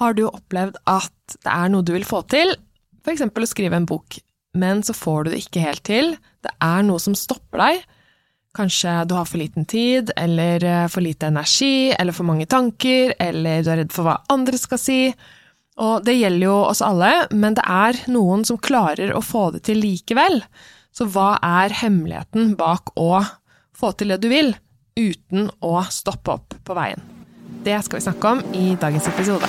Har du opplevd at det er noe du vil få til, f.eks. å skrive en bok, men så får du det ikke helt til, det er noe som stopper deg, kanskje du har for liten tid, eller eh, for lite energi, eller for mange tanker, eller du er redd for hva andre skal si, og det gjelder jo oss alle, men det er noen som klarer å få det til likevel. Så hva er hemmeligheten bak å få til det du vil, uten å stoppe opp på veien? Det skal vi snakke om i dagens episode.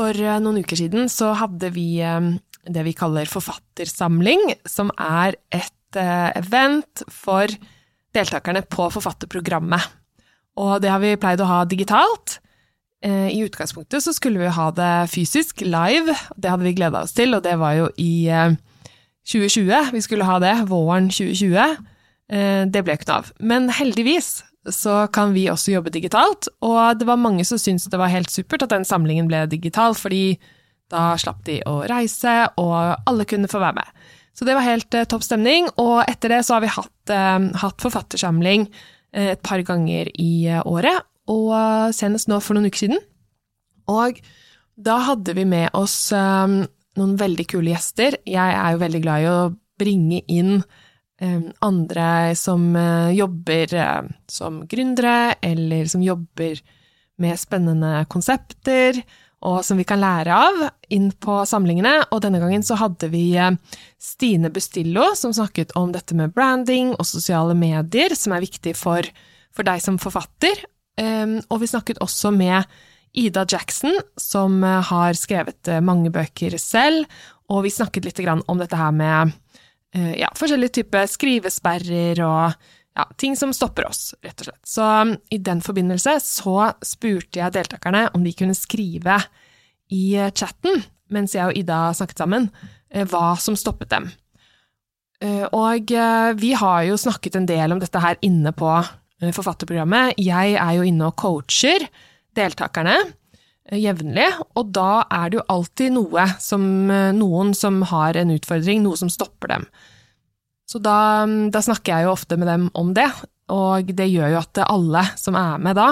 For eh, noen uker siden så hadde vi eh, det vi kaller Forfattersamling, som er et eh, event for deltakerne på forfatterprogrammet. Og det har vi pleid å ha digitalt. I utgangspunktet så skulle vi ha det fysisk, live. Det hadde vi gleda oss til, og det var jo i 2020 vi skulle ha det. Våren 2020. Det ble ikke noe av. Men heldigvis så kan vi også jobbe digitalt, og det var mange som syntes det var helt supert at den samlingen ble digital, fordi da slapp de å reise, og alle kunne få være med. Så det var helt eh, topp stemning, og etter det så har vi hatt, eh, hatt forfattersamling eh, et par ganger i eh, året, og senest nå for noen uker siden. Og da hadde vi med oss eh, noen veldig kule gjester. Jeg er jo veldig glad i å bringe inn andre som eh, jobber eh, som gründere, eller som jobber med spennende konsepter, og som vi kan lære av, inn på samlingene. Og denne gangen så hadde vi eh, Stine Bustillo, som snakket om dette med branding og sosiale medier, som er viktig for, for deg som forfatter. Og vi snakket også med Ida Jackson, som har skrevet mange bøker selv, og vi snakket litt om dette her med ja, forskjellige typer skrivesperrer og ja, ting som stopper oss, rett og slett. Så um, i den forbindelse så spurte jeg deltakerne om de kunne skrive i eh, chatten, mens jeg og Ida snakket sammen, eh, hva som stoppet dem. Og vi har jo snakket en del om dette her inne på forfatterprogrammet. Jeg er jo inne og coacher deltakerne jevnlig, og da er det jo alltid noe som, eh, noen som har en utfordring, noe som stopper dem. Så da, da, snakker jeg jo ofte med dem om det, og det gjør jo at alle som er med da,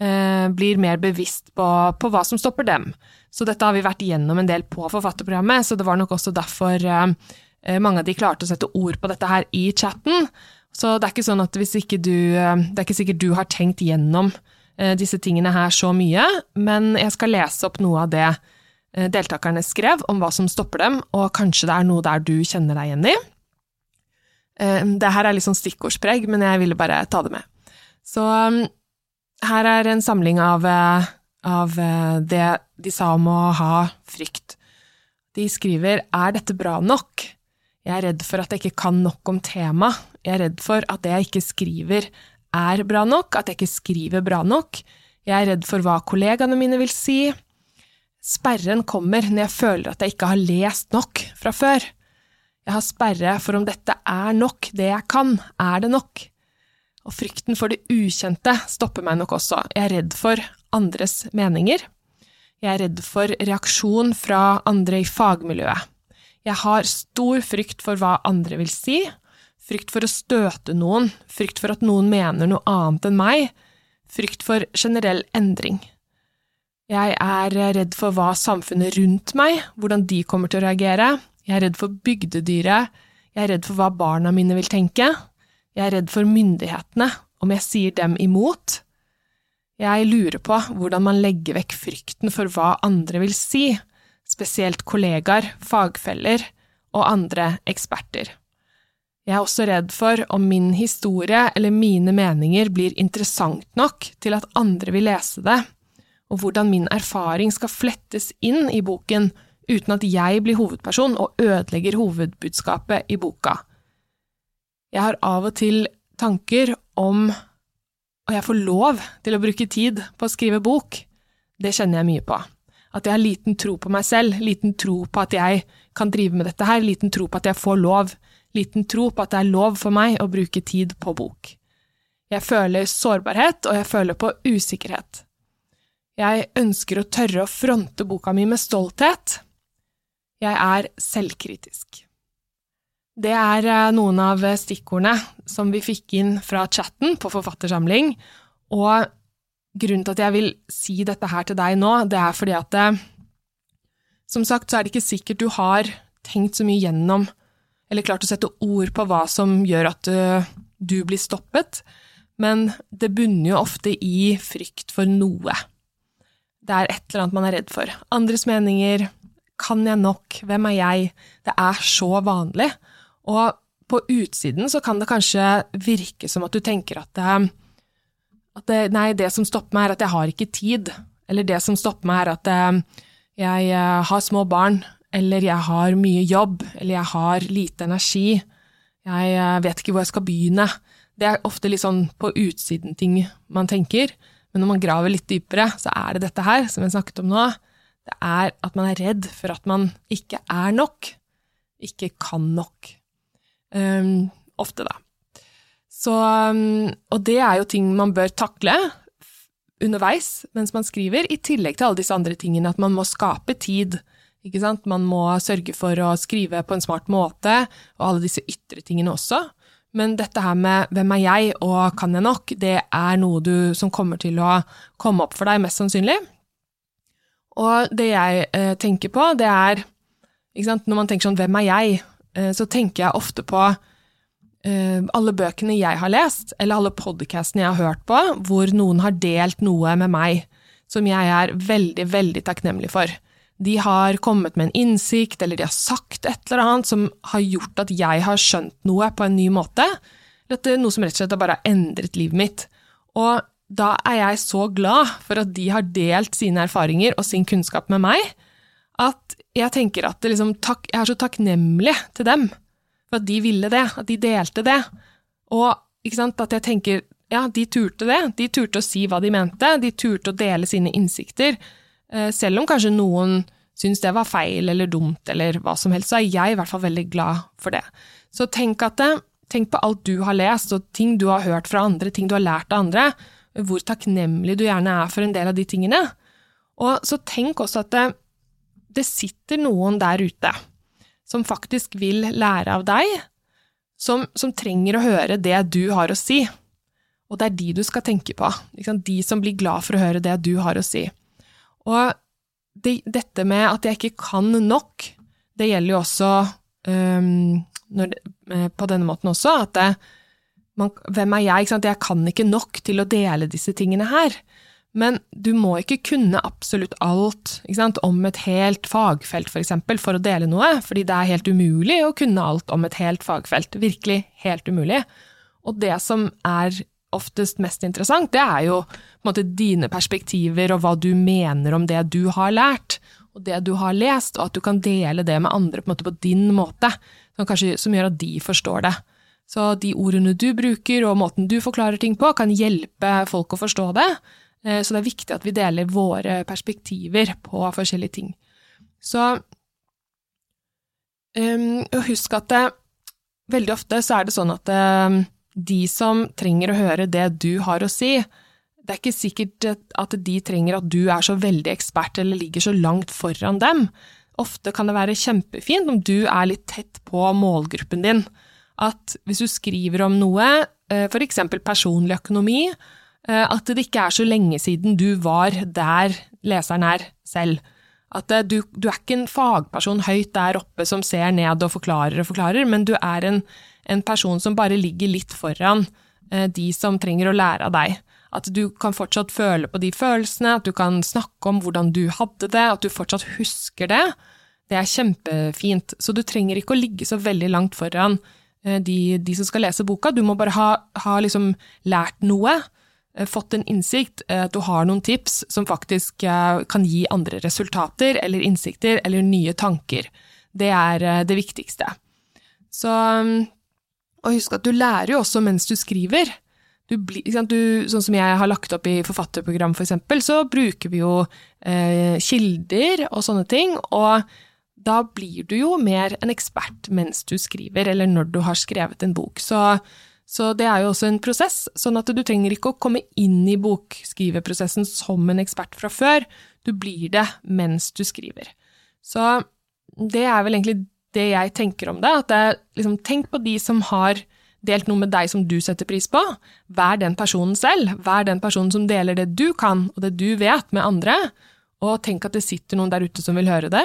eh, blir mer bevisst på, på, hva som stopper dem. Så dette har vi vært gjennom en del på forfatterprogrammet, så det var nok også derfor eh, mange av de klarte å sette ord på dette her i chatten. Så det er ikke sånn at hvis ikke du Det er ikke sikkert du har tenkt gjennom disse tingene her så mye, men jeg skal lese opp noe av det eh, deltakerne skrev om hva som stopper dem, og kanskje det er noe der du kjenner deg igjen i. Eh, det her er litt sånn stikkordspreg, men jeg ville bare ta det med. Så her er en samling av, av det de sa om å ha frykt. De skriver Er dette bra nok? Jeg er redd for at jeg ikke kan nok om temaet. Jeg er redd for at det jeg ikke skriver, er bra nok, at jeg ikke skriver bra nok. Jeg er redd for hva kollegaene mine vil si. Sperren kommer når jeg føler at jeg ikke har lest nok fra før. Jeg har sperre for om dette er nok, det jeg kan, er det nok? Og frykten for det ukjente stopper meg nok også. Jeg er redd for andres meninger. Jeg er redd for reaksjon fra andre i fagmiljøet. Jeg har stor frykt for hva andre vil si, frykt for å støte noen, frykt for at noen mener noe annet enn meg, frykt for generell endring. Jeg er redd for hva samfunnet rundt meg, hvordan de kommer til å reagere, jeg er redd for bygdedyret, jeg er redd for hva barna mine vil tenke, jeg er redd for myndighetene, om jeg sier dem imot. Jeg lurer på hvordan man legger vekk frykten for hva andre vil si, spesielt kollegaer, fagfeller og andre eksperter. Jeg er også redd for om min historie eller mine meninger blir interessant nok til at andre vil lese det, og hvordan min erfaring skal flettes inn i boken uten at jeg blir hovedperson og ødelegger hovedbudskapet i boka. Jeg har av og til tanker om og jeg får lov til å bruke tid på å skrive bok. Det kjenner jeg mye på. At jeg har liten tro på meg selv, liten tro på at jeg kan drive med dette her, liten tro på at jeg får lov, liten tro på at det er lov for meg å bruke tid på bok. Jeg føler sårbarhet, og jeg føler på usikkerhet. Jeg ønsker å tørre å fronte boka mi med stolthet. Jeg er selvkritisk. Det er eh, noen av stikkordene som vi fikk inn fra chatten på Forfattersamling, og grunnen til at jeg vil si dette her til deg nå, det er fordi at det som sagt så er det ikke sikkert du har tenkt så mye gjennom eller klart å sette ord på hva som gjør at eh, du blir stoppet, men det bunner jo ofte i frykt for noe. Det er et eller annet man er redd for. Andres meninger. Kan jeg nok? Hvem er jeg? Det er så vanlig. Og på utsiden så kan det kanskje virke som at du tenker at, det, at det, Nei, det som stopper meg, er at jeg har ikke tid. Eller det som stopper meg, er at eh, jeg eh, har små barn. Eller jeg har mye jobb. Eller jeg har lite energi. Jeg eh, vet ikke hvor jeg skal begynne. Det er ofte litt sånn på utsiden-ting man tenker. Men når man graver litt dypere, så er det dette her, som jeg snakket om nå. Det er at man er redd for at man ikke er nok. Ikke kan nok. Um, ofte, da. Så, um, og det er jo ting man bør takle underveis mens man skriver, i tillegg til alle disse andre tingene, at man må skape tid. Ikke sant? Man må sørge for å skrive på en smart måte, og alle disse ytre tingene også. Men dette her med hvem er jeg og kan jeg nok, det er noe du, som kommer til å komme opp for deg, mest sannsynlig. Og det jeg eh, tenker på, det er Når man tenker sånn hvem er jeg, Eh, så tenker jeg ofte på eh, alle bøkene jeg har lest, eller alle podkastene jeg har hørt på, hvor noen har delt noe med meg som jeg er veldig, veldig takknemlig for. De har kommet med en innsikt, eller de har sagt et eller annet som har gjort at jeg har skjønt noe på en ny måte, eller at det er noe som rett og slett bare har endret livet mitt. Og da er jeg så glad for at de har delt sine erfaringer og sin kunnskap med meg, at jeg tenker at liksom, takk, jeg er så takknemlig til dem for at de ville det, at de delte det. Og sant, at jeg tenker ja, de turte det, de turte å si hva de mente, de turte å dele sine innsikter. Eh, selv om kanskje noen syns det var feil eller dumt eller hva som helst, så er jeg i hvert fall veldig glad for det. Så tenk, det, tenk på alt du har lest, og ting du har hørt fra andre, ting du har lært av andre, hvor takknemlig du gjerne er for en del av de tingene. Og så tenk også at det, det sitter noen der ute som faktisk vil lære av deg, som, som, trenger å høre det du har å si. Og det er de du skal tenke på. De som blir glad for å høre det du har å si. Og det, dette med at jeg ikke kan nok, det gjelder jo også um, det, eh, på denne måten også, at det, man, hvem er jeg? Jeg kan ikke nok til å dele disse tingene her. Men du må ikke kunne absolutt alt om et helt fagfelt, for eksempel, for å dele noe, fordi det er helt umulig å kunne alt om et helt fagfelt. Virkelig helt umulig. Og det som er oftest mest interessant, det er jo måte, dine perspektiver og hva du mener om det du har lært, og det du har lest, og at du kan dele det med andre på, måte, på din måte, som, kanskje, som gjør at de forstår det. Så de ordene du bruker og måten du forklarer ting på, kan hjelpe folk å forstå det. Eh, så det er viktig at vi deler våre perspektiver på forskjellige ting. Så um, husk at det, veldig ofte så er det sånn at um, de som trenger å høre det du har å si, det er ikke sikkert at de trenger at du er så veldig ekspert eller ligger så langt foran dem. Ofte kan det være kjempefint om du er litt tett på målgruppen din. At hvis du skriver om noe, eh, for eksempel personlig økonomi, Eh, at det ikke er så lenge siden du var der leseren er selv. At eh, du, du, er ikke en fagperson høyt der oppe som ser ned og forklarer og forklarer, men du er en, en person som bare ligger litt foran eh, de som trenger å lære av deg. At du kan fortsatt føle på de følelsene, at du kan snakke om hvordan du hadde det, at du fortsatt husker det. Det er kjempefint, så du trenger ikke å ligge så veldig langt foran de, de som skal lese boka, du må bare ha, ha liksom lært noe, fått en innsikt, at du har noen tips som faktisk kan gi andre resultater eller innsikter eller nye tanker. Det er det viktigste. Så, og husk at du lærer jo også mens du skriver. Du du, sånn som jeg har lagt opp i forfatterprogram, for eksempel, så bruker vi jo eh, kilder og sånne ting, og da blir du jo mer en ekspert mens du skriver, eller når du har skrevet en bok. Så, så det er jo også en prosess, sånn at du trenger ikke å komme inn i bokskriveprosessen som en ekspert fra før, du blir det mens du skriver. Så det er vel egentlig det jeg tenker om det, at det, liksom, tenk på de som har delt noe med deg som du setter pris på. Vær den personen selv, vær den personen som deler det du kan og det du vet med andre, og tenk at det sitter noen der ute som vil høre det.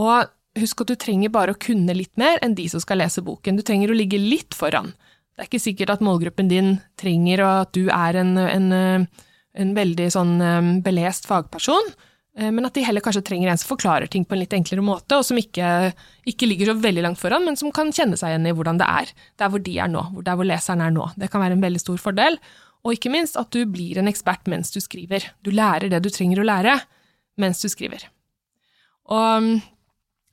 Og husk at du trenger bare å kunne litt mer enn de som skal lese boken, du trenger å ligge litt foran. Det er ikke sikkert at målgruppen din trenger at du er en, en, en veldig sånn eh, belest fagperson, men at de heller kanskje trenger en som forklarer ting på en litt enklere måte, og som ikke, ikke, ligger så veldig langt foran, men som kan kjenne seg igjen i hvordan det er, der hvor de er nå, der hvor leseren er nå. Det kan være en veldig stor fordel. Og ikke minst at du blir en ekspert mens du skriver. Du lærer det du trenger å lære mens du skriver. Og mm,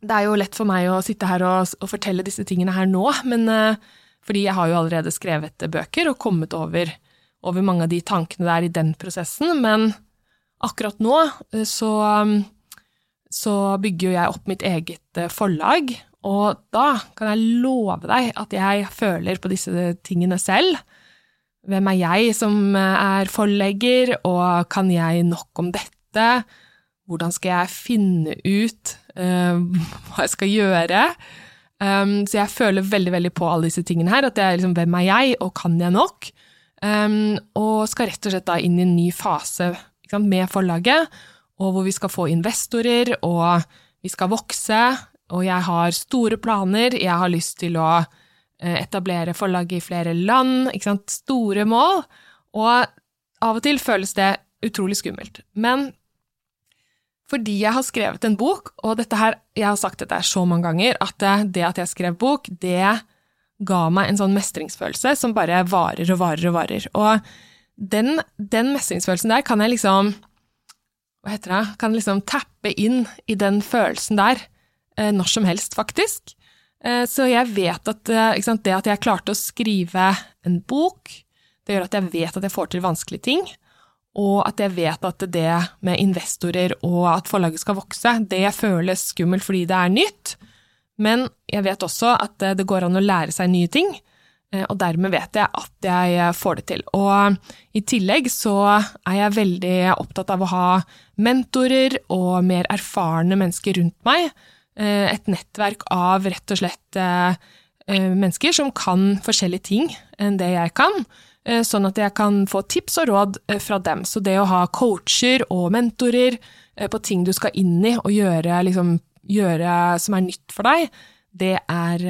det er jo lett for meg å sitte her og, og fortelle disse tingene her nå, men uh, fordi jeg har jo allerede skrevet bøker og kommet over, over mange av de tankene der i den prosessen, men akkurat nå eh, så, så bygger jeg opp mitt eget eh, forlag, og da kan jeg love deg at jeg føler på disse tingene selv. Hvem er jeg som eh, er forlegger, og kan jeg nok om dette? Hvordan skal jeg finne ut uh, hva jeg skal gjøre? Um, så jeg føler veldig veldig på alle disse tingene her. At det er liksom, hvem er jeg, og kan jeg nok? Um, og skal rett og slett da inn i en ny fase sant, med forlaget, og hvor vi skal få investorer, og vi skal vokse, og jeg har store planer, jeg har lyst til å eh, etablere forlaget i flere land, ikke sant, store mål, og av og til føles det utrolig skummelt. Men fordi jeg har skrevet en bok, og dette her, jeg har sagt dette så mange ganger, at det at jeg skrev bok, det ga meg en sånn mestringsfølelse som bare varer og varer og varer. Og den, den mestringsfølelsen der kan jeg liksom Hva heter det? Kan liksom tappe inn i den følelsen der eh, når som helst, faktisk. Eh, så jeg vet at eh, sant, det at jeg klarte å skrive en bok, det gjør at jeg vet at jeg får til vanskelige ting. Og at jeg vet at det med investorer og at forlaget skal vokse, det føles skummelt fordi det er nytt. Men jeg vet også at det går an å lære seg nye ting. Eh, og dermed vet jeg at jeg eh, får det til. Og i tillegg så er jeg veldig opptatt av å ha mentorer og mer erfarne mennesker rundt meg. Eh, et nettverk av rett og slett mennesker som kan forskjellige ting enn det jeg kan, sånn at jeg kan få tips og råd fra dem. Så det å ha coacher og mentorer på ting du skal inn i og gjøre, liksom, gjøre som er nytt for deg, det er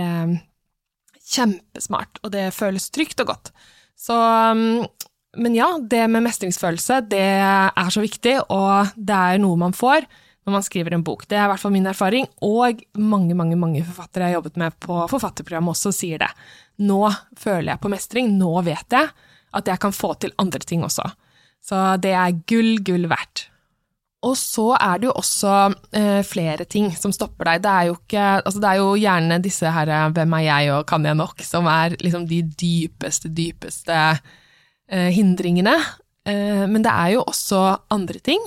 kjempesmart, og det føles trygt og godt. Så um, Men ja, det med mestringsfølelse, det er så viktig, og det er noe man får når man skriver en bok. Det er i hvert fall min erfaring, og mange, mange, mange forfattere jeg har jobbet med på forfatterprogrammet også sier det. Nå føler jeg på mestring, nå vet jeg at jeg kan få til andre ting også. Så det er gull, gull verdt. Og så er det jo også eh, flere ting som stopper deg. Det er, jo ikke, altså det er jo gjerne disse her eh, 'hvem er jeg og kan jeg nok', som er liksom de dypeste, dypeste eh, hindringene. Eh, men det er jo også andre ting.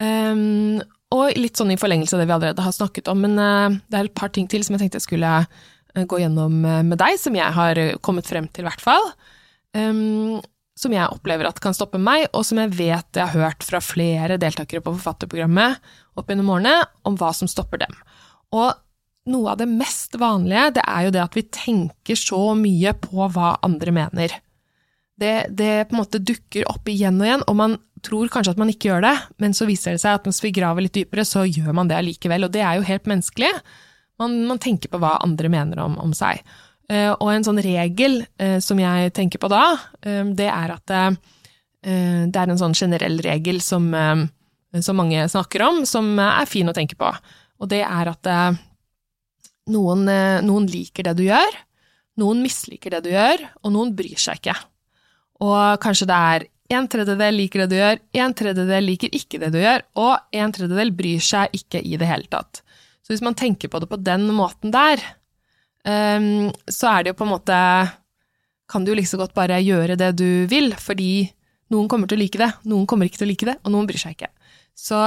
Um, og litt sånn i forlengelse av det vi allerede har snakket om, men eh, det er et par ting til som jeg tenkte jeg skulle eh, gå gjennom med deg, som jeg har kommet frem til, i hvert fall. Um, som jeg opplever at kan stoppe meg, og som jeg vet jeg har hørt fra flere deltakere på forfatterprogrammet opp gjennom årene, om hva som stopper dem. Og noe av det mest vanlige, det er jo det at vi tenker så mye på hva andre mener. Det, det på en måte dukker opp igjen og igjen, og man tror kanskje at man ikke gjør det, men så viser det seg at hvis vi graver litt dypere, så gjør man det allikevel, og det er jo helt menneskelig. Man, man tenker på hva andre mener om, om seg. Eh, og en sånn regel eh, som jeg tenker på da, eh, det er at det er en sånn generell regel som, som mange snakker om, som er fin å tenke på. Og det er at noen, noen liker det du gjør, noen misliker det du gjør, og noen bryr seg ikke. Og kanskje det er en tredjedel liker det du gjør, en tredjedel liker ikke det du gjør, og en tredjedel bryr seg ikke i det hele tatt. Så hvis man tenker på det på den måten der, så er det jo på en måte Kan du jo like så godt bare gjøre det du vil, fordi noen kommer til å like det, noen kommer ikke til å like det, og noen bryr seg ikke. Så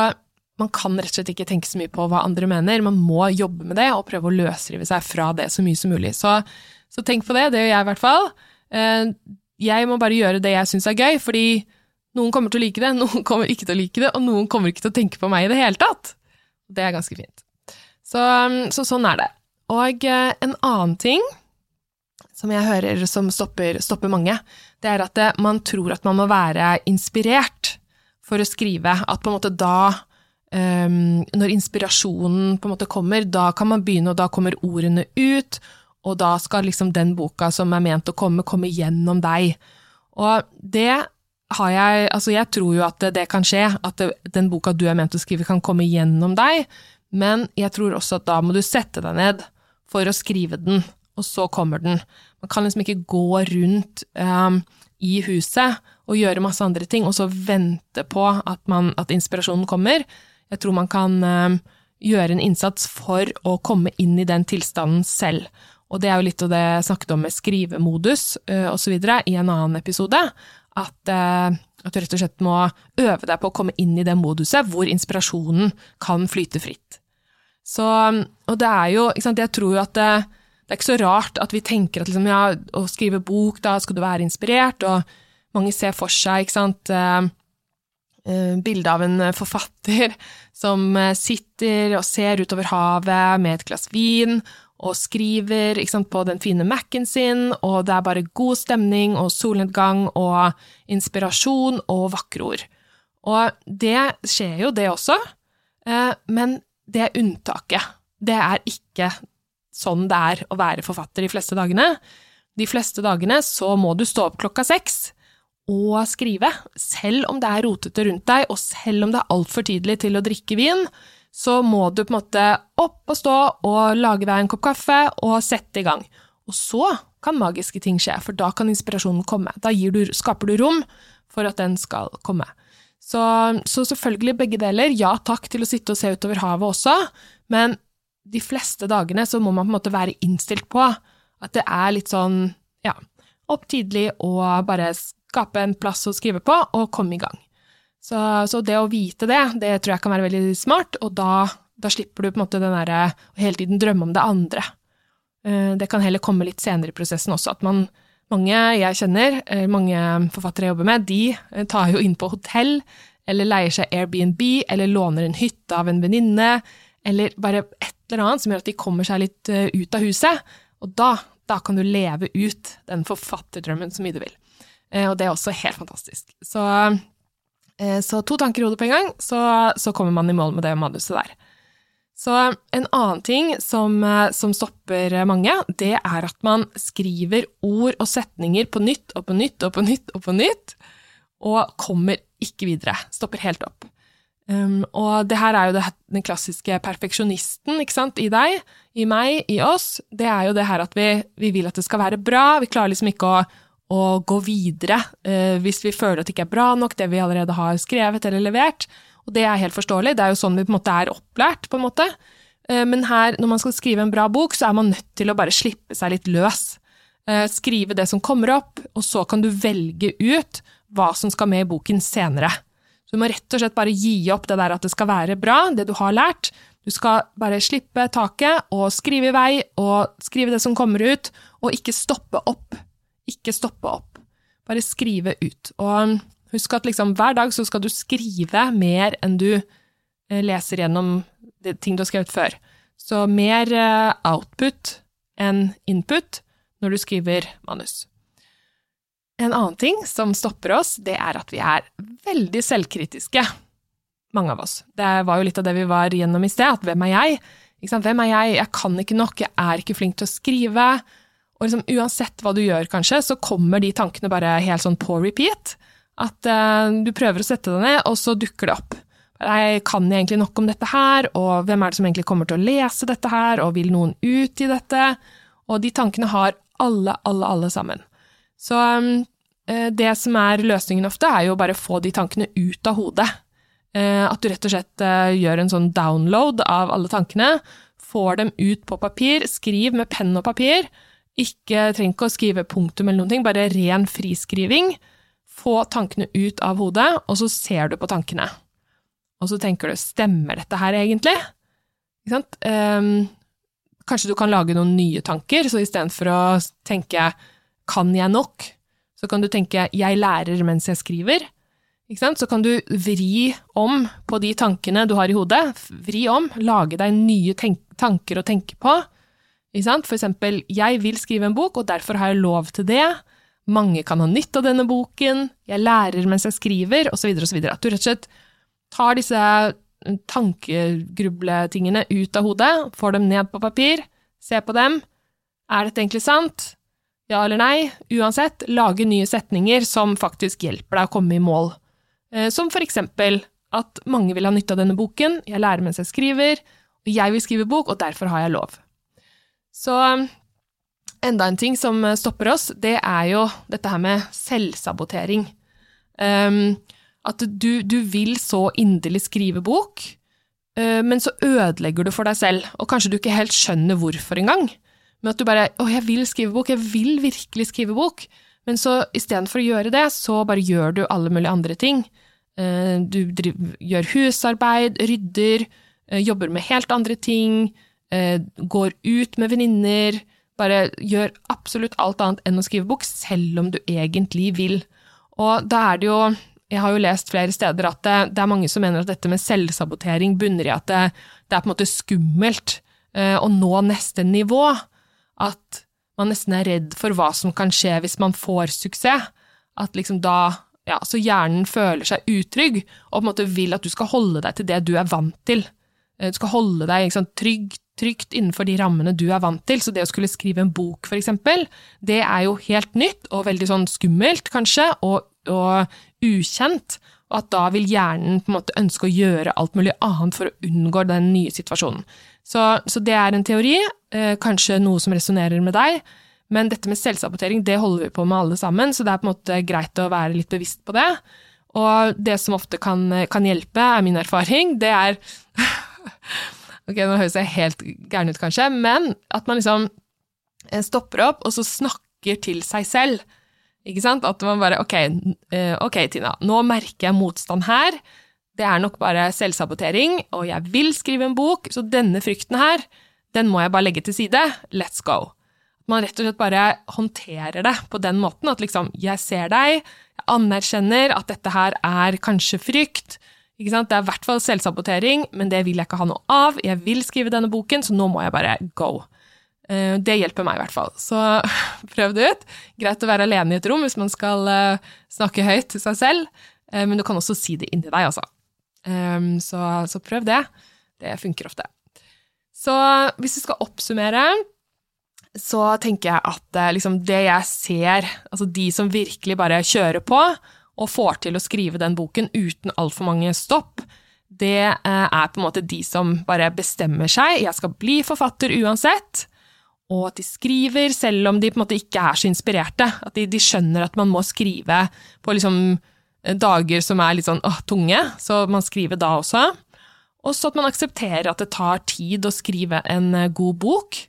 man kan rett og slett ikke tenke så mye på hva andre mener, man må jobbe med det og prøve å løsrive seg fra det så mye som mulig. Så, så tenk på det, det gjør jeg i hvert fall. Uh, jeg må bare gjøre det jeg syns er gøy, fordi noen kommer til å like det, noen kommer ikke til å like det, og noen kommer ikke til å tenke på meg i det hele tatt. Det er ganske fint. Så, um, så sånn er det. Og eh, en annen ting som jeg hører som stopper, stopper mange, det er at eh, man tror at man må være inspirert for å skrive. At på en måte da, um, når inspirasjonen på en måte kommer, da kan man begynne, og da kommer ordene ut og da skal liksom den boka som er ment å komme, komme gjennom deg. Og det har jeg Altså, jeg tror jo at det, kan skje, at den boka du er ment å skrive, kan komme gjennom deg, men jeg tror også at da må du sette deg ned for å skrive den, og så kommer den. Man kan liksom ikke gå rundt um, i huset og gjøre masse andre ting, og så vente på at, man, at inspirasjonen kommer. Jeg tror man kan um, gjøre en innsats for å komme inn i den tilstanden selv. Og det er jo litt av det jeg snakket om med skrivemodus uh, osv. i en annen episode. At, uh, at, du rett og slett må øve deg på å komme inn i det moduset hvor inspirasjonen kan flyte fritt. Så, og det er jo, ikke sant, jeg tror jo at det, det er ikke så rart at vi tenker at liksom, ja, å skrive bok, da skal du være inspirert, og mange ser for seg, ikke sant, bildet av en forfatter som sitter og ser utover havet med et glass vin, og skriver sant, på den fine Mac-en sin, og det er bare god stemning og solnedgang og inspirasjon og vakre ord. Og det skjer jo, det også, eh, men det er unntaket. Det er ikke sånn det er å være forfatter de fleste dagene. De fleste dagene så må du stå opp klokka seks og skrive, selv om det er rotete rundt deg, og selv om det er altfor tidlig til å drikke vin, så må du på en måte opp og stå og lage deg en kopp kaffe og sette i gang. Og så kan magiske ting skje, for da kan inspirasjonen komme. Da du, skaper du rom for at den skal komme. Så, så, selvfølgelig begge deler. Ja takk til å sitte og se utover havet også, men de fleste dagene så må man på en måte være innstilt på at det er litt sånn, ja, opp tidlig og bare skape en plass å skrive på og komme i gang. Så, så, det å vite det, det tror jeg kan være veldig smart, og da, da slipper du på en måte den derre å hele tiden drømme om det andre. Eh, det kan heller komme litt senere i prosessen også, at man mange jeg kjenner, eh, mange forfattere jeg jobber med, de eh, tar jo inn på hotell, eller leier seg Airbnb, eller låner en hytte av en venninne, eller bare et eller annet som gjør at de kommer seg litt ut av huset. Og da, da kan du leve ut den forfatterdrømmen så mye du vil. Og det er også helt fantastisk. Så Eh, så to tanker i hodet på en gang, så, så, kommer man i mål med det manuset der. Så en annen ting som, eh, som, stopper mange, det er at man skriver ord og setninger på nytt og på nytt og på nytt og på nytt, og kommer ikke videre. Stopper helt opp. Um, og det her er jo det, den klassiske perfeksjonisten ikke sant, i deg, i meg, i oss. Det er jo det her at vi, vi vil at det skal være bra. Vi klarer liksom ikke å å gå videre uh, hvis vi føler at det ikke er bra nok, det vi allerede har skrevet eller levert. Og det er helt forståelig, det er jo sånn vi på en måte er opplært, på en måte. Eh, men her, når man skal skrive en bra bok, så er man nødt til å bare slippe seg litt løs. Eh, skrive det som kommer opp, og så kan du velge ut hva som skal med i boken senere. Så du må rett og slett bare gi opp det der at det skal være bra, det du har lært. Du skal bare slippe taket og skrive i vei, og skrive det som kommer ut, og ikke stoppe opp ikke stoppe opp. Bare skrive ut. Og husk at liksom hver dag så skal du skrive mer enn du eh, leser gjennom ting du har skrevet før. Så mer eh, output enn input når du skriver manus. En annen ting som stopper oss, det er at vi er veldig selvkritiske, mange av oss. Det var jo litt av det vi var gjennom i sted, at hvem er jeg? Hvem er jeg? Jeg kan ikke nok, jeg er ikke flink til å skrive. Og liksom, uansett hva du gjør, kanskje, så kommer de tankene bare helt sånn på repeat. At uh, du prøver å sette deg ned, og så dukker det opp. Jeg kan egentlig nok om dette her, og hvem er det som egentlig kommer til å lese dette her, og vil noen ut i dette? Og de tankene har alle, alle, alle sammen. Så um, det som er løsningen ofte, er jo bare å få de tankene ut av hodet. Eh, at du rett og slett gjør en sånn download av alle tankene, får dem ut på papir, skriv med penn og papir. Ikke trenger ikke å skrive punktum eller noen ting, bare ren friskriving. Få tankene ut av hodet, og så ser du på tankene. Og så tenker du stemmer dette her egentlig? Ikke sant? Um, kanskje du kan lage noen nye tanker, så istedenfor å tenke kan jeg nok, så kan du tenke jeg lærer mens jeg skriver. Så kan du vri om på de tankene du har i hodet. Vri om, lage deg nye tanker å tenke på. For eksempel, jeg vil skrive en bok, og derfor har jeg lov til det. Mange kan ha nytte av denne boken. Jeg lærer mens jeg skriver, osv., osv. At du rett og slett tar disse tankegrubletingene ut av hodet, får dem ned på papir, ser på dem. Er dette egentlig sant? Ja eller nei? Uansett, lage nye setninger som faktisk hjelper deg å komme i mål. Eh, som for eksempel at mange vil ha nytte av denne boken, jeg lærer mens jeg skriver, og jeg vil skrive bok, og derfor har jeg lov. Så enda en ting som stopper oss, det er jo dette her med selvsabotering. Um, at du, du, vil så inderlig skrive bok, uh, men så ødelegger du for deg selv, og kanskje du ikke helt skjønner hvorfor engang. Men at du bare 'Å, jeg vil skrive bok, jeg vil virkelig skrive bok', men så istedenfor å gjøre det, så bare gjør du alle mulige andre ting. Uh, du driver, gjør husarbeid, rydder, uh, jobber med helt andre ting, går ut med venninner, bare gjør absolutt alt annet enn å skrive bok, selv om du egentlig vil. Og da er det jo jeg har jo lest flere steder at det, det, er mange som mener at dette med selvsabotering bunner i at det, det er på en måte skummelt eh, å nå neste nivå. At man nesten er redd for hva som kan skje hvis man får suksess. At liksom da ja, Så hjernen føler seg utrygg og på en måte vil at du skal holde deg til det du er vant til. Eh, du skal holde deg sant, trygg, trygt innenfor de rammene du er vant til. Så det å skulle skrive en bok, for eksempel, det er jo helt nytt og veldig sånn skummelt, kanskje, og og ukjent, og at da vil hjernen på en måte ønske å gjøre alt mulig annet for å unngå den nye situasjonen. Så, så det er en teori, eh, kanskje noe som resonnerer med deg, men dette med selvsabotering det holder vi på med alle sammen, så det er på en måte greit å være litt bevisst på det. Og det som ofte kan, kan hjelpe, er min erfaring, det er Ok, nå høres jeg helt gæren ut, kanskje, men at man liksom eh, stopper opp, og så snakker til seg selv. Ikke sant? At man bare ok, eh, ok, Tina, nå merker jeg motstand her. Det er nok bare selvsabotering, og jeg vil skrive en bok, så denne frykten her, den må jeg bare legge til side. Let's go. Man rett og slett bare håndterer det på den måten at liksom, jeg ser deg, jeg anerkjenner at dette her er kanskje frykt. Ikke sant? Det er i hvert fall selvsabotering, men det vil jeg ikke ha noe av. Jeg vil skrive denne boken, så nå må jeg bare go. Eh, det hjelper meg i hvert fall. Så prøv det ut. Greit å være alene i et rom hvis man skal eh, snakke høyt til seg selv, eh, men du kan også si det inni deg, altså. Så, så prøv det. Det funker ofte. Så hvis vi skal oppsummere, så tenker jeg at liksom det jeg ser, altså de som virkelig bare kjører på og får til å skrive den boken uten altfor mange stopp, det er på en måte de som bare bestemmer seg. Jeg skal bli forfatter uansett og at de skriver selv om de på en måte ikke er så inspirerte. At de, de skjønner at man må skrive på liksom eh, dager som er litt sånn åh, tunge, så man skriver da også. Og så at man aksepterer at det tar tid å skrive en eh, god bok.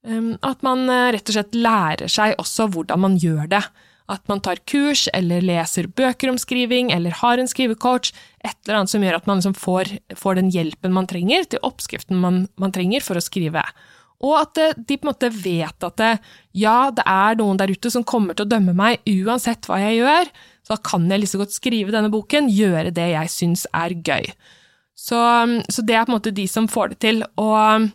Um, at man eh, rett og slett lærer seg også hvordan man gjør det. At man tar kurs, eller leser bøker om skriving, eller har en skrivecoach. Et eller annet som gjør at man liksom får, får, den hjelpen man trenger, til oppskriften man, man trenger for å skrive. Og at de på en måte vet at det, ja, det er noen der ute som kommer til å dømme meg uansett hva jeg gjør, så da kan jeg liksom godt skrive denne boken, gjøre det jeg syns er gøy. Så, så, det er på en måte de som får det til. Og,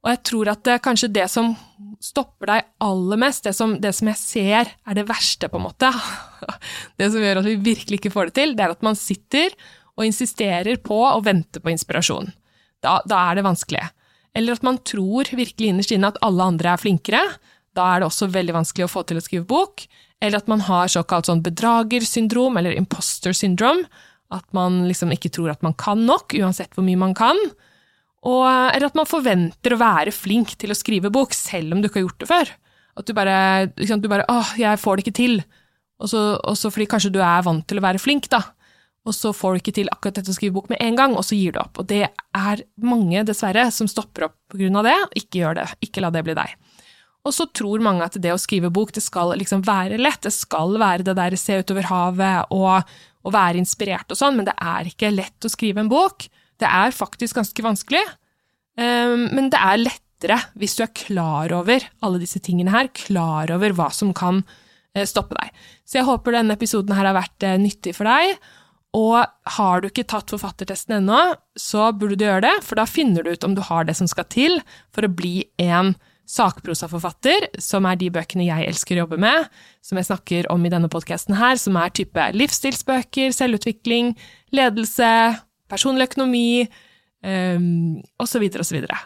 og jeg tror at det, er kanskje det som stopper deg aller mest, det som, det som jeg ser er det verste, på en måte, det som gjør at vi virkelig ikke får det til, det er at man sitter og insisterer på å vente på inspirasjon. Da, da er det vanskelig eller at man tror virkelig innerst inne at alle andre er flinkere. Da er det også veldig vanskelig å få til å skrive bok. Eller at man har såkalt sånn bedragersyndrom, eller imposter syndrome. At man liksom ikke tror at man kan nok, uansett hvor mye man kan. Og, eller at man forventer å være flink til å skrive bok, selv om du ikke har gjort det før. At du bare, liksom, du bare 'Åh, jeg får det ikke til'. Og så fordi kanskje du er vant til å være flink, da. Og så får du ikke til akkurat dette å skrive bok med en gang, og så gir du opp. Og det er mange, dessverre, som stopper opp på grunn av det. Ikke gjør det. Ikke la det bli deg. Og så tror mange at det å skrive bok, det skal liksom være lett. Det skal være det der se utover havet og, og være inspirert og sånn, men det er ikke lett å skrive en bok. Det er faktisk ganske vanskelig, um, men det er lettere hvis du er klar over alle disse tingene her, klar over hva som kan uh, stoppe deg. Så jeg håper denne episoden her har vært uh, nyttig for deg. Og har du ikke tatt forfattertesten ennå, så burde du gjøre det, for da finner du ut om du har det som skal til for å bli en sakprosaforfatter, som er de bøkene jeg elsker å jobbe med, som jeg snakker om i denne podkasten her, som er type livsstilsbøker, selvutvikling, ledelse, personlig økonomi um, osv. osv. Så, videre,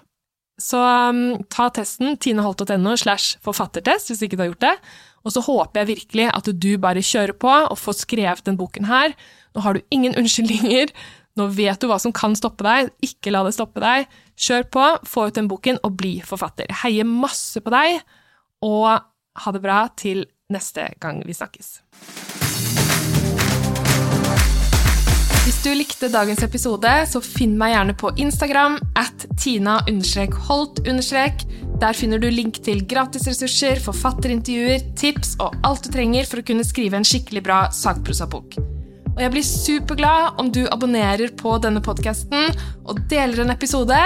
så um, ta testen tineholt.no slash forfattertest hvis ikke du har gjort det, og så håper jeg virkelig at du bare kjører på og får skrevet den boken her. Nå har du ingen unnskyldninger, nå vet du hva som kan stoppe deg, ikke la det stoppe deg. Kjør på, få ut den boken og bli forfatter. Jeg heier masse på deg, og ha det bra til neste gang vi snakkes. Hvis du likte dagens episode, så finn meg gjerne på Instagram at tina-holt. Der finner du link til gratisressurser, forfatterintervjuer, tips og alt du trenger for å kunne skrive en skikkelig bra sakprosabok. Og jeg blir superglad om du abonnerer på denne podkasten og deler en episode.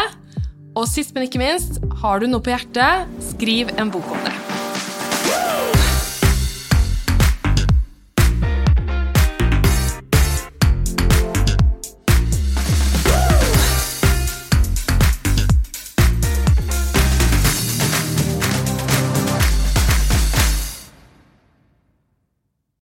Og sist, men ikke minst, har du noe på hjertet, skriv en bok om det.